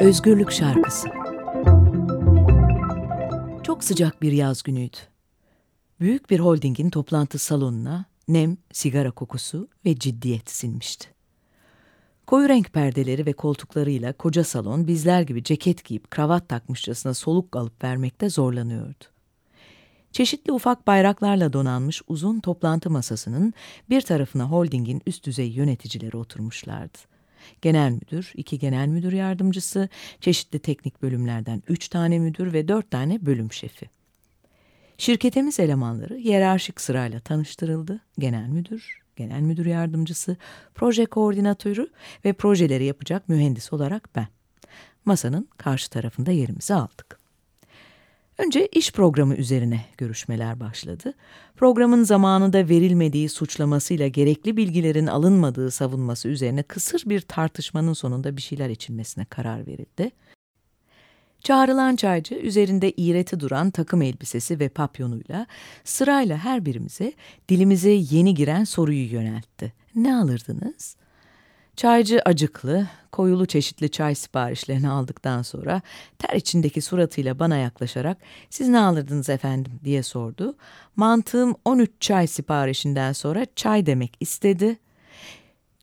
Özgürlük Şarkısı Çok sıcak bir yaz günüydü. Büyük bir holdingin toplantı salonuna nem, sigara kokusu ve ciddiyet sinmişti. Koyu renk perdeleri ve koltuklarıyla koca salon bizler gibi ceket giyip kravat takmışçasına soluk alıp vermekte zorlanıyordu. Çeşitli ufak bayraklarla donanmış uzun toplantı masasının bir tarafına holdingin üst düzey yöneticileri oturmuşlardı. Genel müdür, iki genel müdür yardımcısı, çeşitli teknik bölümlerden üç tane müdür ve dört tane bölüm şefi. Şirketimiz elemanları hiyerarşik sırayla tanıştırıldı. Genel müdür, genel müdür yardımcısı, proje koordinatörü ve projeleri yapacak mühendis olarak ben. Masanın karşı tarafında yerimizi aldık. Önce iş programı üzerine görüşmeler başladı. Programın zamanında verilmediği suçlamasıyla gerekli bilgilerin alınmadığı savunması üzerine kısır bir tartışmanın sonunda bir şeyler içilmesine karar verildi. Çağrılan çaycı üzerinde iğreti duran takım elbisesi ve papyonuyla sırayla her birimize dilimize yeni giren soruyu yöneltti. Ne alırdınız? Çaycı acıklı, koyulu çeşitli çay siparişlerini aldıktan sonra ter içindeki suratıyla bana yaklaşarak siz ne alırdınız efendim diye sordu. Mantığım 13 çay siparişinden sonra çay demek istedi.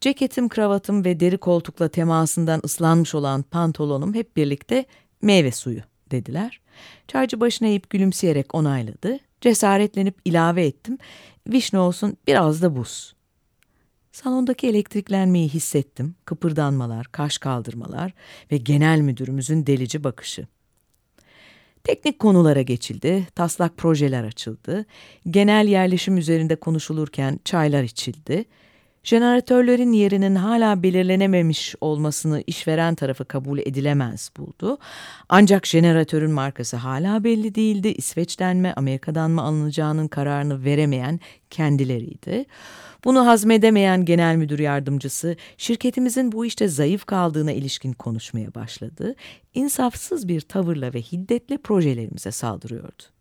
Ceketim, kravatım ve deri koltukla temasından ıslanmış olan pantolonum hep birlikte meyve suyu dediler. Çaycı başına eğip gülümseyerek onayladı. Cesaretlenip ilave ettim. Vişne olsun biraz da buz. Salondaki elektriklenmeyi hissettim. Kıpırdanmalar, kaş kaldırmalar ve genel müdürümüzün delici bakışı. Teknik konulara geçildi, taslak projeler açıldı, genel yerleşim üzerinde konuşulurken çaylar içildi, jeneratörlerin yerinin hala belirlenememiş olmasını işveren tarafı kabul edilemez buldu. Ancak jeneratörün markası hala belli değildi. İsveç'ten mi Amerika'dan mı alınacağının kararını veremeyen kendileriydi. Bunu hazmedemeyen genel müdür yardımcısı şirketimizin bu işte zayıf kaldığına ilişkin konuşmaya başladı. İnsafsız bir tavırla ve hiddetle projelerimize saldırıyordu.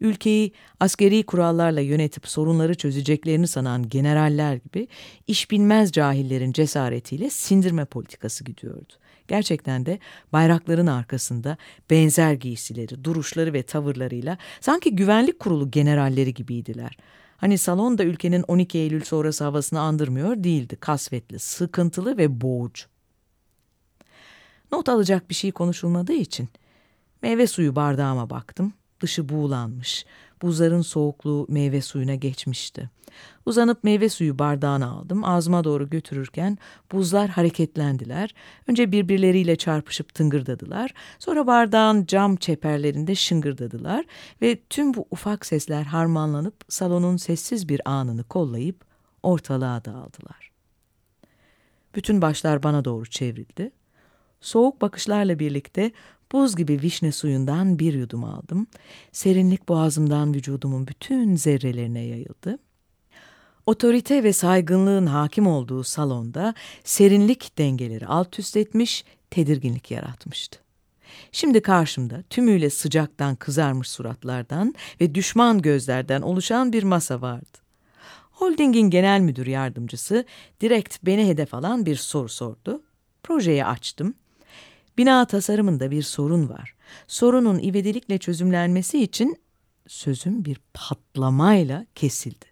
Ülkeyi askeri kurallarla yönetip sorunları çözeceklerini sanan generaller gibi iş bilmez cahillerin cesaretiyle sindirme politikası gidiyordu. Gerçekten de bayrakların arkasında benzer giysileri, duruşları ve tavırlarıyla sanki güvenlik kurulu generalleri gibiydiler. Hani salon da ülkenin 12 Eylül sonrası havasını andırmıyor değildi. Kasvetli, sıkıntılı ve boğucu. Not alacak bir şey konuşulmadığı için meyve suyu bardağıma baktım. Dışı buğulanmış. Buzların soğukluğu meyve suyuna geçmişti. Uzanıp meyve suyu bardağını aldım. Ağzıma doğru götürürken buzlar hareketlendiler. Önce birbirleriyle çarpışıp tıngırdadılar. Sonra bardağın cam çeperlerinde şıngırdadılar. Ve tüm bu ufak sesler harmanlanıp salonun sessiz bir anını kollayıp ortalığa dağıldılar. Bütün başlar bana doğru çevrildi. Soğuk bakışlarla birlikte Buz gibi vişne suyundan bir yudum aldım. Serinlik boğazımdan vücudumun bütün zerrelerine yayıldı. Otorite ve saygınlığın hakim olduğu salonda serinlik dengeleri alt üst etmiş, tedirginlik yaratmıştı. Şimdi karşımda tümüyle sıcaktan kızarmış suratlardan ve düşman gözlerden oluşan bir masa vardı. Holding'in genel müdür yardımcısı direkt beni hedef alan bir soru sordu. Projeyi açtım. Bina tasarımında bir sorun var. Sorunun ivedilikle çözümlenmesi için sözüm bir patlamayla kesildi.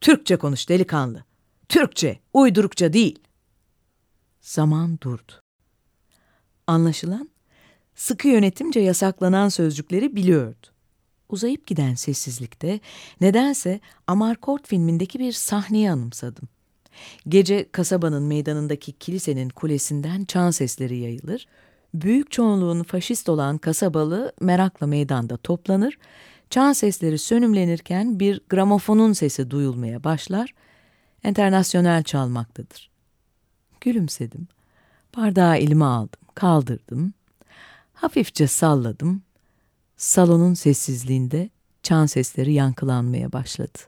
Türkçe konuş delikanlı. Türkçe, uydurukça değil. Zaman durdu. Anlaşılan sıkı yönetimce yasaklanan sözcükleri biliyordu. Uzayıp giden sessizlikte nedense Amarkort filmindeki bir sahneyi anımsadım. Gece kasabanın meydanındaki kilisenin kulesinden çan sesleri yayılır. Büyük çoğunluğun faşist olan kasabalı merakla meydanda toplanır. Çan sesleri sönümlenirken bir gramofonun sesi duyulmaya başlar. Enternasyonel çalmaktadır. Gülümsedim. Bardağı elime aldım. kaldırdım, hafifçe salladım. Salonun sessizliğinde çan sesleri yankılanmaya başladı.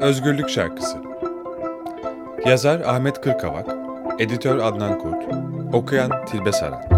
Özgürlük Şarkısı. Yazar Ahmet Kırkavak Editör Adnan Kurt Okuyan Tilbe Saran